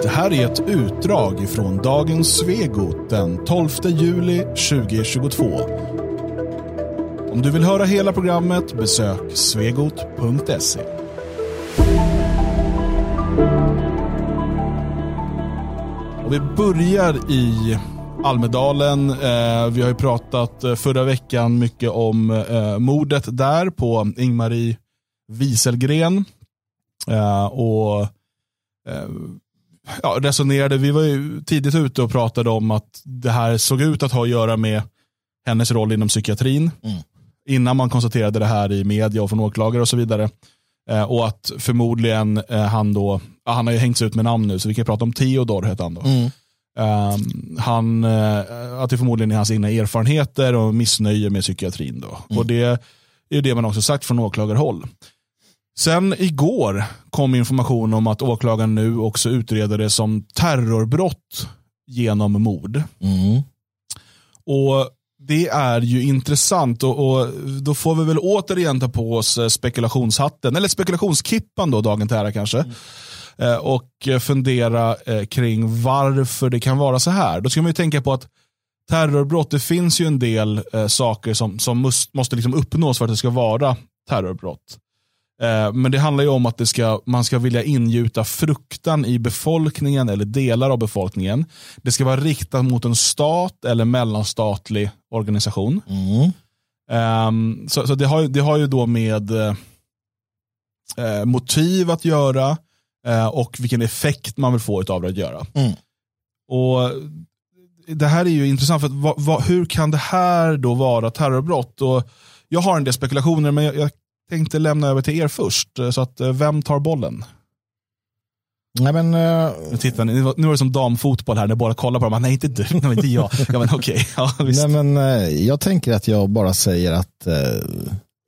Det här är ett utdrag från dagens Svegot den 12 juli 2022. Om du vill höra hela programmet besök svegot.se. Och vi börjar i Almedalen. Eh, vi har ju pratat eh, förra veckan mycket om eh, mordet där på Ingmarie Wieselgren. Eh, och eh, ja, resonerade, vi var ju tidigt ute och pratade om att det här såg ut att ha att göra med hennes roll inom psykiatrin. Mm. Innan man konstaterade det här i media och från åklagare och så vidare. Eh, och att förmodligen eh, han då, ja, han har ju hängts ut med namn nu, så vi kan prata om Theodor hette han då. Mm. Um, han, uh, att det förmodligen är hans egna erfarenheter och missnöje med psykiatrin. Då. Mm. Och det är ju det man också sagt från åklagarhåll. Sen igår kom information om att åklagaren nu också utreder det som terrorbrott genom mord. Mm. Och Det är ju intressant och, och då får vi väl återigen ta på oss eh, spekulationshatten, eller spekulationskippan då, dagen till ära kanske. Eh, och fundera eh, kring varför det kan vara så här. Då ska man ju tänka på att terrorbrott, det finns ju en del eh, saker som, som must, måste liksom uppnås för att det ska vara terrorbrott. Eh, men det handlar ju om att ska, man ska vilja ingjuta fruktan i befolkningen eller delar av befolkningen. Det ska vara riktat mot en stat eller mellanstatlig organisation. Mm. Ehm, så så det, har, det har ju då med eh, eh, motiv att göra eh, och vilken effekt man vill få av det att göra. Mm. Och Det här är ju intressant, för att, vad, vad, hur kan det här då vara terrorbrott? Och jag har en del spekulationer, men jag, jag tänkte lämna över till er först. Eh, Så att, eh, vem tar bollen? Nej, men, eh, Nu, tittar ni, nu var- nu var det som damfotboll här, när båda kollar på dem. Nej, inte du, nej, inte jag. Ja, men okej. Ja, nej, men, eh, jag tänker att jag bara säger att eh,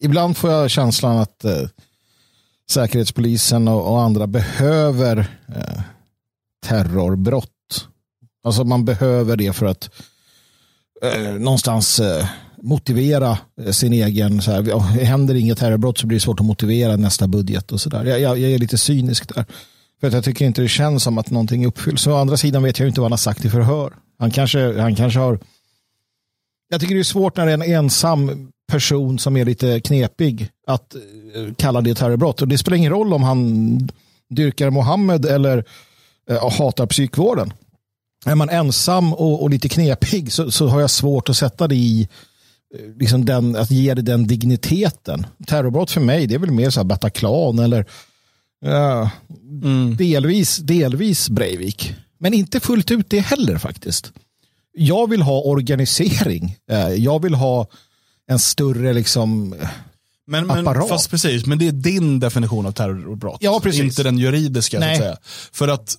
ibland får jag känslan att Säkerhetspolisen och, och andra behöver eh, terrorbrott. Alltså man behöver det för att någonstans motivera eh, sin egen, så här, händer inget terrorbrott så blir det svårt att motivera nästa budget och sådär. Jag, jag, jag är lite cynisk där. För att jag tycker inte det känns som att någonting uppfylls. Å andra sidan vet jag inte vad han har sagt i förhör. Han kanske, han kanske har... Jag tycker det är svårt när det är en ensam person som är lite knepig att eh, kalla det terrorbrott. Och det spelar ingen roll om han dyrkar Mohammed eller eh, hatar psykvården. Är man ensam och, och lite knepig så, så har jag svårt att sätta det i eh, liksom den, att ge det den digniteten. Terrorbrott för mig det är väl mer så här Bataclan eller ja, Mm. delvis, delvis Breivik. Men inte fullt ut det heller faktiskt. Jag vill ha organisering. Eh, Jag vill ha en större liksom... Men, men, apparat. fast precis, men det är din definition av terrorbrott. Ja, precis. Inte den juridiska. Så Nej. att säga. För att,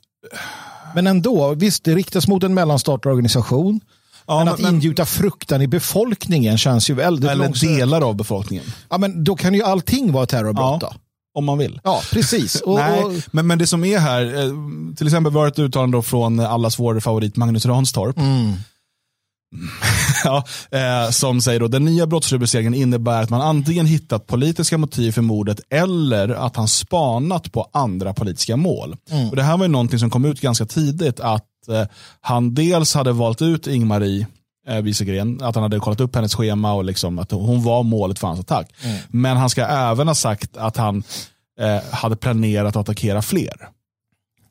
Men ändå, visst det riktas mot en mellanstatlig organisation. Ja, men att ingjuta fruktan i befolkningen känns ju väldigt eller långsökt. delar av befolkningen. Ja, men då kan ju allting vara terrorbrott Ja. då. Om man vill. Ja, precis. Och, Nej, och, men, men det som är här, eh, till exempel var det ett uttalande från allas vår favorit Magnus Ranstorp. mm, ja, eh, som säger då, den nya brottsrubriceringen innebär att man antingen hittat politiska motiv för mordet eller att han spanat på andra politiska mål. Mm. Och det här var ju någonting som kom ut ganska tidigt, att eh, han dels hade valt ut Ingmarie eh, Wieselgren, att han hade kollat upp hennes schema och liksom att hon var målet för hans attack. Mm. Men han ska även ha sagt att han eh, hade planerat att attackera fler.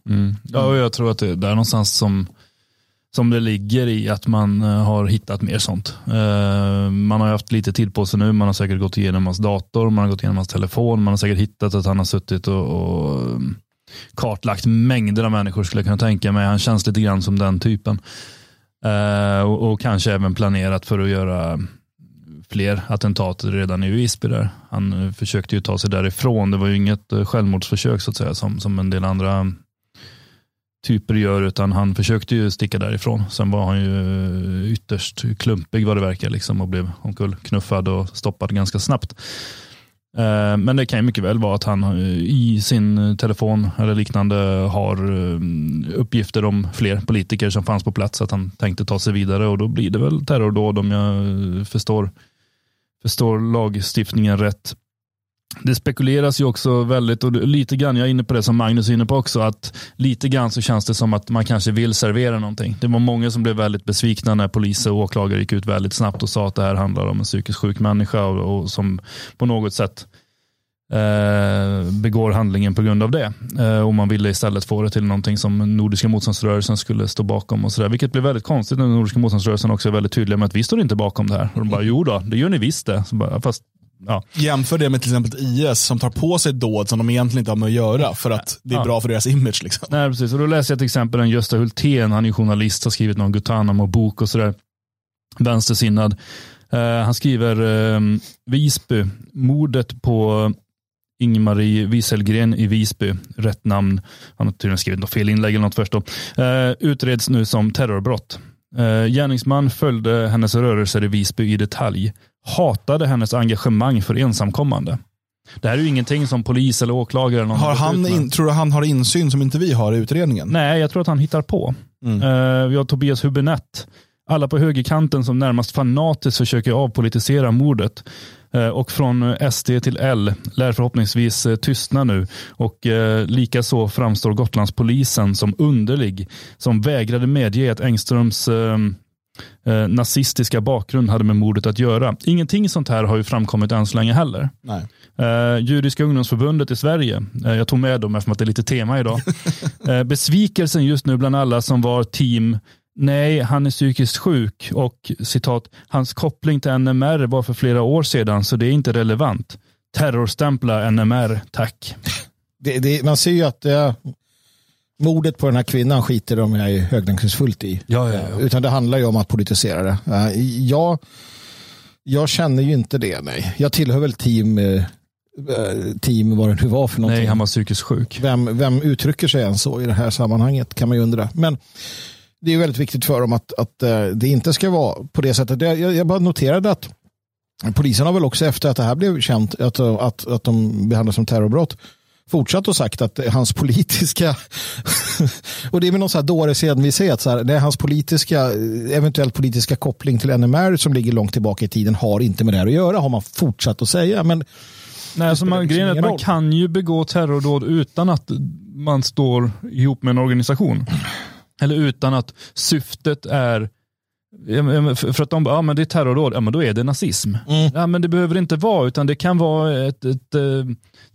Mm. Ja, och jag tror att det är där någonstans som, som det ligger i att man eh, har hittat mer sånt. Eh, man har haft lite tid på sig nu, man har säkert gått igenom hans dator, man har gått igenom hans telefon, man har säkert hittat att han har suttit och, och kartlagt mängder av människor skulle jag kunna tänka mig. Han känns lite grann som den typen. Eh, och, och kanske även planerat för att göra fler attentat redan i Visby där. Han försökte ju ta sig därifrån. Det var ju inget eh, självmordsförsök så att säga som, som en del andra typer gör utan han försökte ju sticka därifrån. Sen var han ju eh, ytterst klumpig vad det verkar liksom och blev omkullknuffad och stoppad ganska snabbt. Eh, men det kan ju mycket väl vara att han eh, i sin eh, telefon eller liknande har uppgifter om fler politiker som fanns på plats att han tänkte ta sig vidare och då blir det väl terrordåd om jag förstår, förstår lagstiftningen rätt det spekuleras ju också väldigt, och lite grann, jag är inne på det som Magnus är inne på också, att lite grann så känns det som att man kanske vill servera någonting. Det var många som blev väldigt besvikna när polis och åklagare gick ut väldigt snabbt och sa att det här handlar om en psykiskt sjuk människa och, och som på något sätt eh, begår handlingen på grund av det. Eh, och man ville istället få det till någonting som Nordiska motståndsrörelsen skulle stå bakom och sådär. Vilket blev väldigt konstigt när Nordiska motståndsrörelsen också är väldigt tydliga med att vi står inte bakom det här. Och de bara, jo då, det gör ni visst det. Så bara, fast Ja. Jämför det med till exempel IS som tar på sig dåd som de egentligen inte har med att göra för att det är ja. bra för deras image. Liksom. Nej, precis. Och då läser jag till exempel en Gösta Hultén, han är journalist, har skrivit någon Gutanamo-bok och sådär. Vänstersinnad. Uh, han skriver uh, Visby, mordet på Ingmarie Wieselgren i Visby, rätt namn. Han har tydligen skrivit något fel inlägg eller något först då. Uh, utreds nu som terrorbrott. Uh, gärningsman följde hennes rörelser i Visby i detalj hatade hennes engagemang för ensamkommande. Det här är ju ingenting som polis eller åklagare. Eller har han in, tror du han har insyn som inte vi har i utredningen? Nej, jag tror att han hittar på. Mm. Uh, vi har Tobias Hubinett. Alla på högerkanten som närmast fanatiskt försöker avpolitisera mordet. Uh, och från SD till L lär förhoppningsvis uh, tystna nu. Och likaså framstår Gotlandspolisen som underlig. Som vägrade medge att Engströms eh, nazistiska bakgrund hade med mordet att göra. Ingenting sånt här har ju framkommit än så länge heller. Nej. Eh, Judiska ungdomsförbundet i Sverige, eh, jag tog med dem eftersom att det är lite tema idag. eh, besvikelsen just nu bland alla som var team Nej, han är psykiskt sjuk och citat, hans koppling till NMR var för flera år sedan så det är inte relevant. Terrorstämpla NMR, tack. Det, det, man ser ju att det, mordet på den här kvinnan skiter de ju höglänkningsfullt i. Ja, ja, ja. Utan det handlar ju om att politisera det. Jag, jag känner ju inte det, nej. Jag tillhör väl team, eh, team vad det nu var för någonting. Nej, han var psykiskt sjuk. Vem, vem uttrycker sig än så i det här sammanhanget kan man ju undra. Men det är väldigt viktigt för dem att, att eh, det inte ska vara på det sättet. Jag, jag bara noterade att polisen har väl också efter att det här blev känt, att, att, att de behandlas som terrorbrott, fortsatt och sagt att hans politiska och det är med någon så här dåres envishet så här, det är hans politiska eventuellt politiska koppling till NMR som ligger långt tillbaka i tiden har inte med det här att göra har man fortsatt att säga men Nej, alltså man, grejen är att man kan ju begå terrordåd utan att man står ihop med en organisation. Eller utan att syftet är för att de bara, ja men det är terrordåd, ja men då är det nazism. Mm. Ja men det behöver inte vara, utan det kan vara ett, ett, eh,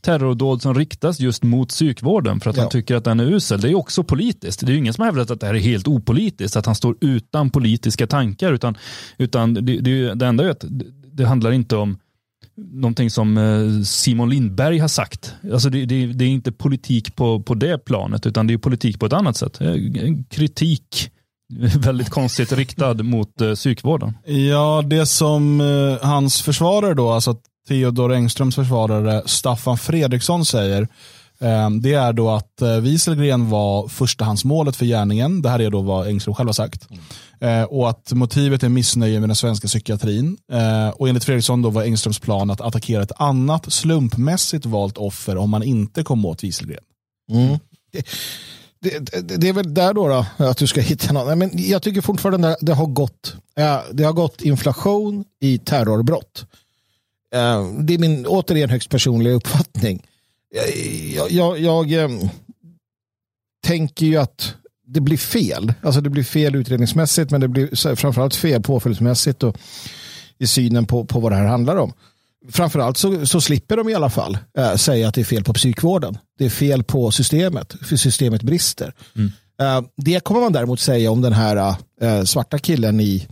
terrordåd som riktas just mot psykvården för att ja. han tycker att den är usel. Det är också politiskt. Det är ingen som har hävdat att det här är helt opolitiskt, att han står utan politiska tankar, utan, utan det, det, det enda är att det handlar inte om någonting som eh, Simon Lindberg har sagt. Alltså det, det, det är inte politik på, på det planet, utan det är politik på ett annat sätt. En kritik väldigt konstigt riktad mot eh, psykvården. Ja, det som eh, hans försvarare då, alltså Theodor Engströms försvarare Staffan Fredriksson säger, eh, det är då att eh, Wieselgren var förstahandsmålet för gärningen. Det här är då vad Engström själv har sagt. Mm. och att motivet är missnöje med den svenska psykiatrin. Eh, och enligt Fredriksson då var Engströms plan att attackera ett annat slumpmässigt valt offer om man inte kom åt Wieselgren. Mm det, det, det, är väl där då, då, att du ska hitta någon. Men jag tycker fortfarande det har gått, det har gått inflation i terrorbrott. Det är min återigen högst personliga uppfattning. Jag, jag, jag tänker ju att det blir fel. Alltså det blir fel utredningsmässigt men det blir framförallt fel påföljdsmässigt och i synen på, på vad det här handlar om framförallt så, så slipper de i alla fall äh, säga att det är fel på psykvården. Det är fel på systemet, för systemet brister. Mm. Äh, det kommer man däremot säga om den här äh, svarta killen i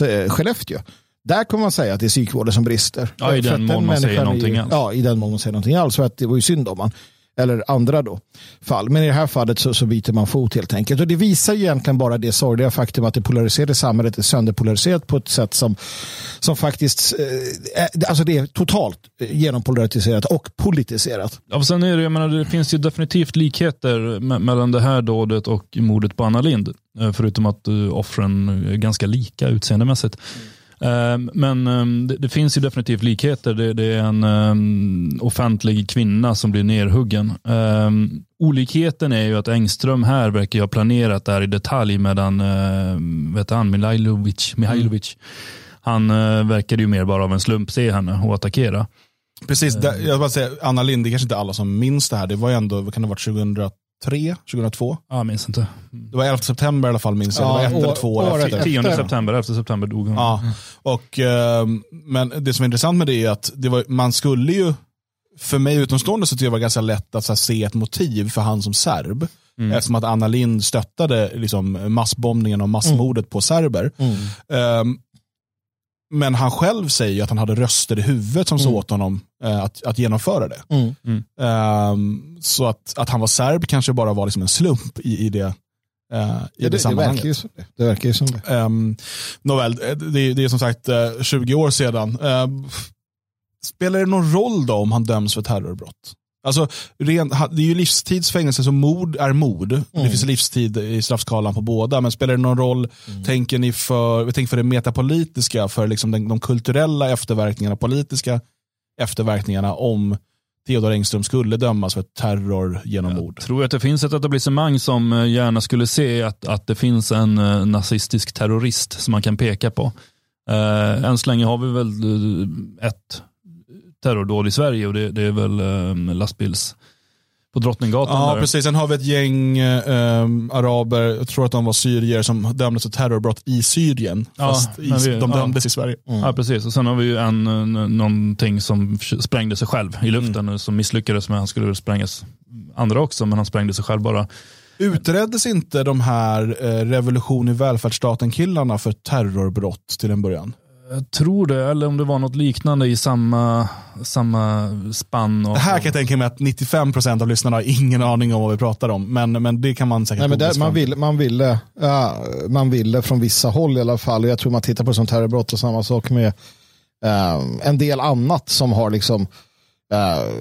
äh, Skellefteå. Där kommer man säga att det är psykvården som brister. Ja, i den mån man säger någonting alls. Ja, i den mån man säger någonting alls. För att det var ju synd om man eller andra då, fall. Men i det här fallet så, så byter man fot helt enkelt. Och det visar ju egentligen bara det sorgliga faktum att det polariserade samhället är sönderpolariserat på ett sätt som, som faktiskt, eh, alltså det är totalt genompolariserat och politiserat. Ja, sen är det, jag menar, det finns ju definitivt likheter mellan det här dådet och mordet på Anna Lind. Eh, förutom att uh, offren är ganska lika utseendemässigt. Mm. Ehm, men ehm, det, finns ju definitivt likheter. Det, är en ehm, offentlig kvinna som blir nerhuggen. Olikheten är ju att Engström här verkar ha planerat det här i detalj medan vet han, Mihailovic, Mihailovic mm. han verkade ju mer bara av en slump se henne och attackera. Precis, det, jag bara säga, Anna Lind, det är kanske inte alla som minns det här. Det var ju ändå, vad kan det ha varit, 2003, 2002? Ja, jag minns inte. Det var 11 september i alla fall minns jag. Det var Ja, ett eller år- två år året efter. efter. 10 september, 11 september dog hon. Ja, och, ehm, men det som är intressant med det är att det var, man skulle ju, för mig utomstående så tycker jag det var ganska lätt att så här, se ett motiv för han som serb. Eftersom att Anna Lind stöttade liksom, massbombningen och massmordet på serber. Ehm, men han själv säger ju att han hade röster i huvudet som sa åt honom eh, att, att genomföra det. Mm. Ehm, så att, att han var serb kanske bara var liksom en slump i, i det, eh, i Ja, det, det, det, verkar ju som det. det verkar ju som det. Um, nåväl, det, det är som sagt eh, 20 år sedan. Ehm, spelar det någon roll då om han döms för terrorbrott? Alltså, ren, det är ju livstidsfängelse, så mord är mord. Det finns livstid i straffskalan på båda, men spelar det någon roll, tänker ni för, vi tänker för det metapolitiska, för liksom den, de kulturella efterverkningarna, politiska efterverkningarna om Theodor Engström skulle dömas för terror genom mord? tror att det finns ett etablissemang som eh, gärna skulle se att, att det finns en eh, nazistisk terrorist som man kan peka på. Uh, än så länge har vi väl ett terrordåd i Sverige och det, det är väl eh, lastbils på Drottninggatan. Ja, där. precis. Sen har vi ett gäng eh, araber, jag tror att de var syrier, som dömdes för terrorbrott i Syrien. Ja, fast i, men vi- de ja. dömdes i Sverige. Ja, precis. Och sen har vi ju en, någonting som sprängde sig själv i luften som misslyckades med han skulle väl sprängas andra också, men han sprängde sig själv bara. Utreddes inte de här eh, revolution i välfärdsstaten-killarna för terrorbrott till en början? Jag tror det, eller om det var något liknande i samma, samma spann. Och, Det här kan jag tänka mig att 95% av lyssnarna har ingen aning om vad vi pratar om, men, men det kan man säkert Nej, men sig man, ville, man, ville, ja, man ville från vissa håll i alla fall, jag tror man tittar på som terrorbrott och samma sak med eh, en del annat som har liksom eh,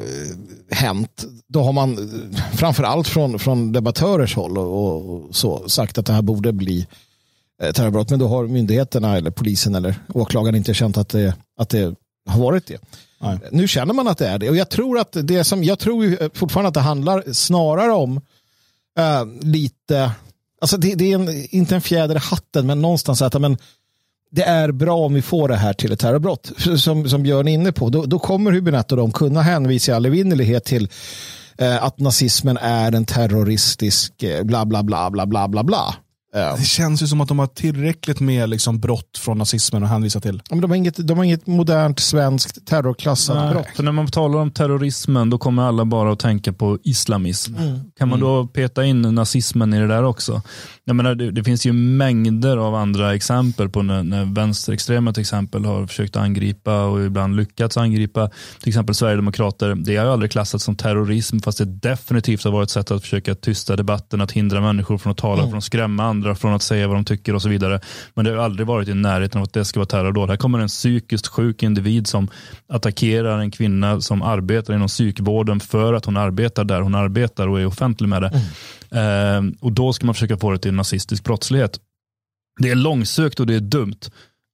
hänt. Då har man framförallt från, från debattörers håll och, och, och så sagt att det här borde bli eh, terrorbrott, men då har myndigheterna eller polisen eller åklagaren inte känt att det, att det har varit det. Nej. Nu känner man att det är det och jag tror att det som jag tror fortfarande att det handlar snarare om eh, lite, alltså det, det är en, inte en fjäder i hatten men någonstans att men, det är bra om vi får det här till ett terrorbrott. Som, som Björn är inne på, då, då kommer Hübinette och de kunna hänvisa i all evinnerlighet till eh, att nazismen är en terroristisk eh, bla bla bla bla bla bla bla. Eh, Det känns ju som att de har tillräckligt med liksom brott från nazismen att hänvisa till. men de, har inget, de har inget modernt svenskt terrorklassat Nej, brott. För när man talar om terrorismen då kommer alla bara att tänka på islamism. Kan man då peta in nazismen i det där också? Jag menar, det, det finns ju mängder av andra exempel på när, när vänsterextrema till exempel har försökt angripa och ibland lyckats angripa till exempel Sverigedemokrater. Det har ju aldrig klassats som terrorism fast det definitivt har varit ett sätt att försöka tysta debatten, att hindra människor från att tala, från att skrämma andra, från att säga vad de tycker och så vidare. Men det har aldrig varit i närheten av att det ska vara terrordåd. Här kommer en psykiskt sjuk individ som attackerar en kvinna som arbetar inom psykvården för att hon arbetar där hon arbetar och är offentlig med det. Eh, och då ska man försöka få det till nazistisk brottslighet. Det är långsökt och det är dumt.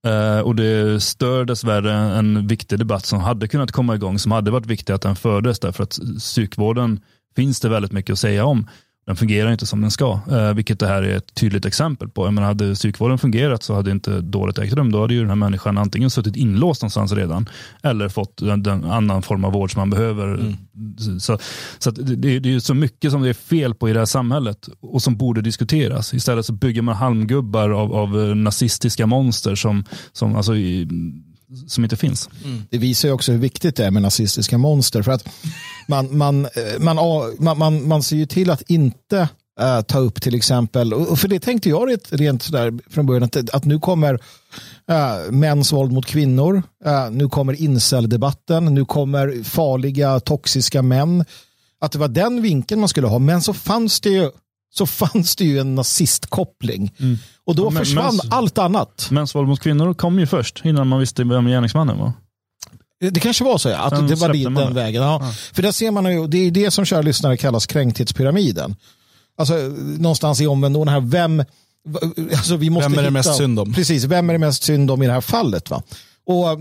Eh, och det stör dessvärre en viktig debatt som hade kunnat komma igång, som hade varit viktig att den fördes, därför att psykvården finns det väldigt mycket att säga om. Den fungerar inte som den ska, eh, vilket det här är ett tydligt exempel på. Jag menar, hade psykvården fungerat så hade inte dådet ägt rum. Då hade ju den här människan antingen suttit inlåst någonstans redan eller fått den, den annan form av vård som man behöver. Så, så att det, det är ju så mycket som det är fel på i det här samhället och som borde diskuteras. Istället så bygger man halmgubbar av, av eh, nazistiska monster som, som, alltså, i, som inte finns. Det visar ju också hur viktigt det är med nazistiska monster. För att man, man, eh, man, man, man, man ser ju till att inte eh, ta upp till exempel, och för det tänkte jag rent, rent sådär från början, att, att nu kommer uh, mäns våld mot kvinnor, eh, nu kommer incel-debatten, nu kommer farliga toxiska män. Att det var den vinkeln man skulle ha, men så fanns det ju, så fanns det ju en nazistkoppling. Och då Ja, men- försvann men- allt annat. Mäns våld mot kvinnor kom ju först innan man visste vem gärningsmannen var. Det kanske var så, ja, att Sen det var den det. vägen. Ja. För där ser man ju, det är det som kära lyssnare kallas kränktheitspyramiden. Alltså någonstans i omvänd här, vem, alltså, vi måste Vem är det hitta, mest synd om? Precis, vem är det mest synd om i det här fallet? Va? Och eh,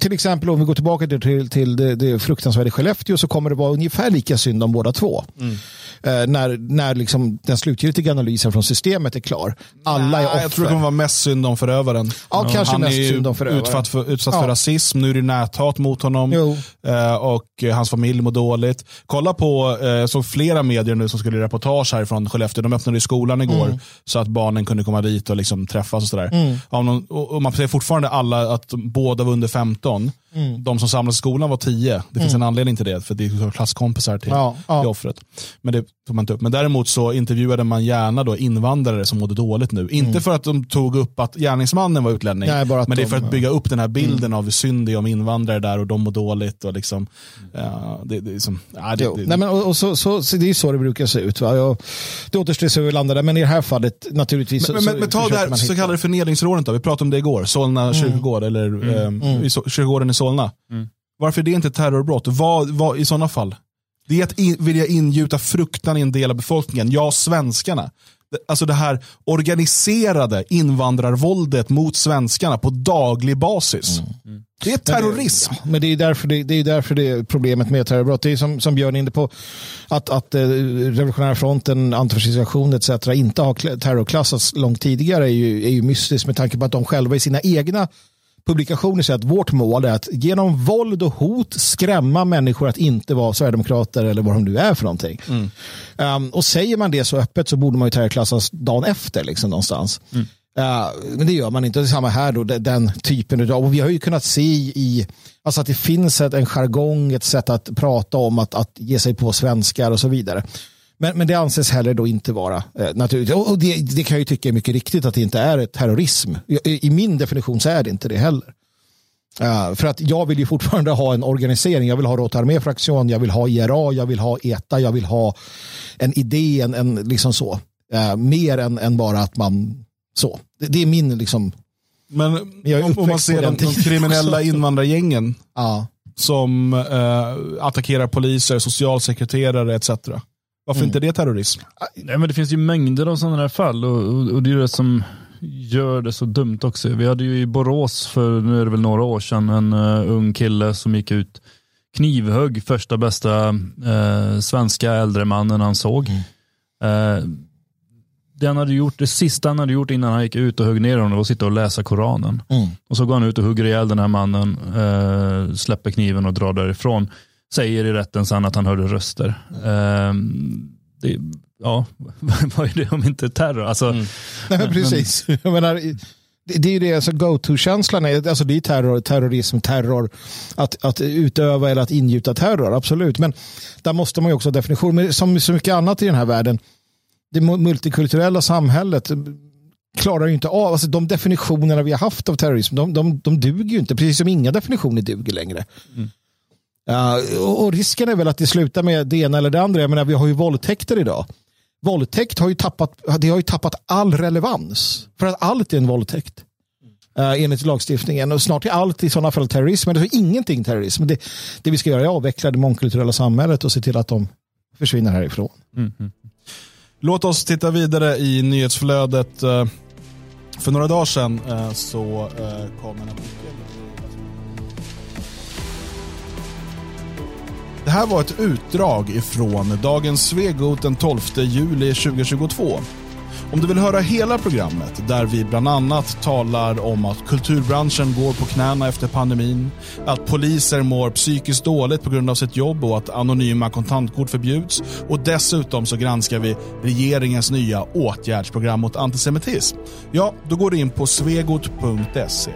till exempel om vi går tillbaka till, till det, det fruktansvärda Skellefteå så kommer det vara ungefär lika synd om båda två. Mm. Eh, när när liksom den slutgiltiga analysen från systemet är klar. Alla är offer. Jag tror det kommer vara mest synd om förövaren. Ja, ja. kanske Han mest är synd om förövaren. Utsatt för, utsatt ja. för rasism, nu är det näthat mot honom eh, och hans familj mår dåligt. Kolla på eh, så flera medier nu som skulle reportage härifrån Skellefteå. De öppnade skolan igår mm. så att barnen kunde komma dit och liksom träffas och sådär. Mm. Om och, och man ser fortfarande alla att båda var under 15. Mm. De som samlades i skolan var 10. Det finns mm. en anledning till det, för det är klasskompisar till, ja, ja. till offret. Men det tog man inte upp. Men däremot så intervjuade man gärna då invandrare som mådde dåligt nu. Inte mm. för att de tog upp att gärningsmannen var utlänning, Nej, men det är för att bygga upp den här bilden mm. av hur synd det är om invandrare där och de mår dåligt. Och liksom, det, det, är som, ja, det, det, Nej, men, och, och så, så, så, det är så det brukar se ut. Va? Jag, det återstår se hur vi landar där, men i det här fallet naturligtvis. Men, så, men, men ta det här så kallade förnedringsrådet då, vi pratade om det igår, Solna mm. kyrkogård, eller mm. eh, kyrkogården i Solna. Mm. Varför är det inte terrorbrott? Vad, vad i sådana fall? Det är att in, vilja ingjuta fruktan i en del av befolkningen. Ja, svenskarna. Alltså det här organiserade invandrarvåldet mot svenskarna på daglig basis. Mm. Mm. Det är terrorism. Men det, men det är därför det, det, är därför det är problemet med terrorbrott. Det är som, som Björn är inne på, att, att eh, Revolutionära fronten, antifascisation etc. inte har terrorklassats långt tidigare är ju, är ju mystiskt med tanke på att de själva i sina egna publikationer säger att vårt mål är att genom våld och hot skrämma människor att inte vara sverigedemokrater eller vad de nu är för någonting. Mm. Um, och säger man det så öppet så borde man ju terrorklassas dagen efter liksom någonstans. Mm. Uh, men det gör man inte. Det är samma här då, den typen av, och vi har ju kunnat se i, alltså att det finns ett, en jargong, ett sätt att prata om att, att ge sig på svenskar och så vidare. Men, men det anses heller då inte vara eh, naturligt. Och det, det, kan jag ju tycka är mycket riktigt att det inte är terrorism. I, I, min definition så är det inte det heller. Uh, för att jag vill ju fortfarande ha en organisering. Jag vill ha Rota Armé-fraktion, jag vill ha IRA, jag vill ha ETA, jag vill ha en idé, en, en liksom så. Uh, mer än, än bara att man så. Det, det är min liksom. Men om, om man ser de, de kriminella invandrargängen uh. som uh, attackerar poliser, socialsekreterare etc. Varför mm. inte det terrorism? Nej, men det finns ju mängder av sådana här fall och, och, och, det är det som gör det så dumt också. Vi hade ju i Borås för nu är det väl några år sedan en uh, ung kille som gick ut knivhögg första bästa uh, svenska äldre mannen han såg. Mm. Uh, det, han hade gjort, det sista han hade gjort innan han gick ut och högg ner honom var att sitta och läsa Koranen. Mm. Och så går han ut och hugger ihjäl den här mannen, släpper kniven och drar därifrån säger i rätten sen att han hörde röster. Mm. det, ja, vad är det om inte terror? Alltså, mm. Nej, precis. Men, jag menar, det, det är ju det, alltså go-to-känslan är, alltså det är terror, terrorism, terror, att, att utöva eller att ingjuta terror, absolut. Men där måste man ju också ha definition. Men som så mycket annat i den här världen, det multikulturella samhället klarar ju inte av, alltså de definitionerna vi har haft av terrorism, de, de, de duger ju inte, precis som inga definitioner duger längre. Mm. Uh, och risken är väl att det slutar med det ena eller det andra. Jag menar, vi har ju våldtäkter idag. Våldtäkt har ju tappat, det har ju tappat all relevans. För att allt är en våldtäkt. Uh, enligt lagstiftningen. Och snart är allt i sådana fall terrorism. Men det är ingenting terrorism. Det, det vi ska göra är att avveckla det mångkulturella samhället och se till att de försvinner härifrån. Mm. -hmm. Låt oss titta vidare i nyhetsflödet. Eh, för några dagar sedan eh, så kom en artikel Det här var ett utdrag ifrån Dagens Svegot den 12 juli 2022. Om du vill höra hela programmet, där vi bland annat talar om att kulturbranschen går på knäna efter pandemin, att poliser mår psykiskt dåligt på grund av sitt jobb och att anonyma kontantkort förbjuds och dessutom så granskar vi regeringens nya åtgärdsprogram mot antisemitism. Ja, då går du in på svegot.se.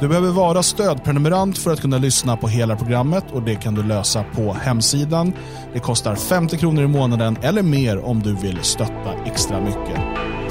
Du behöver vara stödprenumerant för att kunna lyssna på hela programmet och det kan du lösa på hemsidan. Det kostar 50 kronor i månaden eller mer om du vill stötta extra mycket.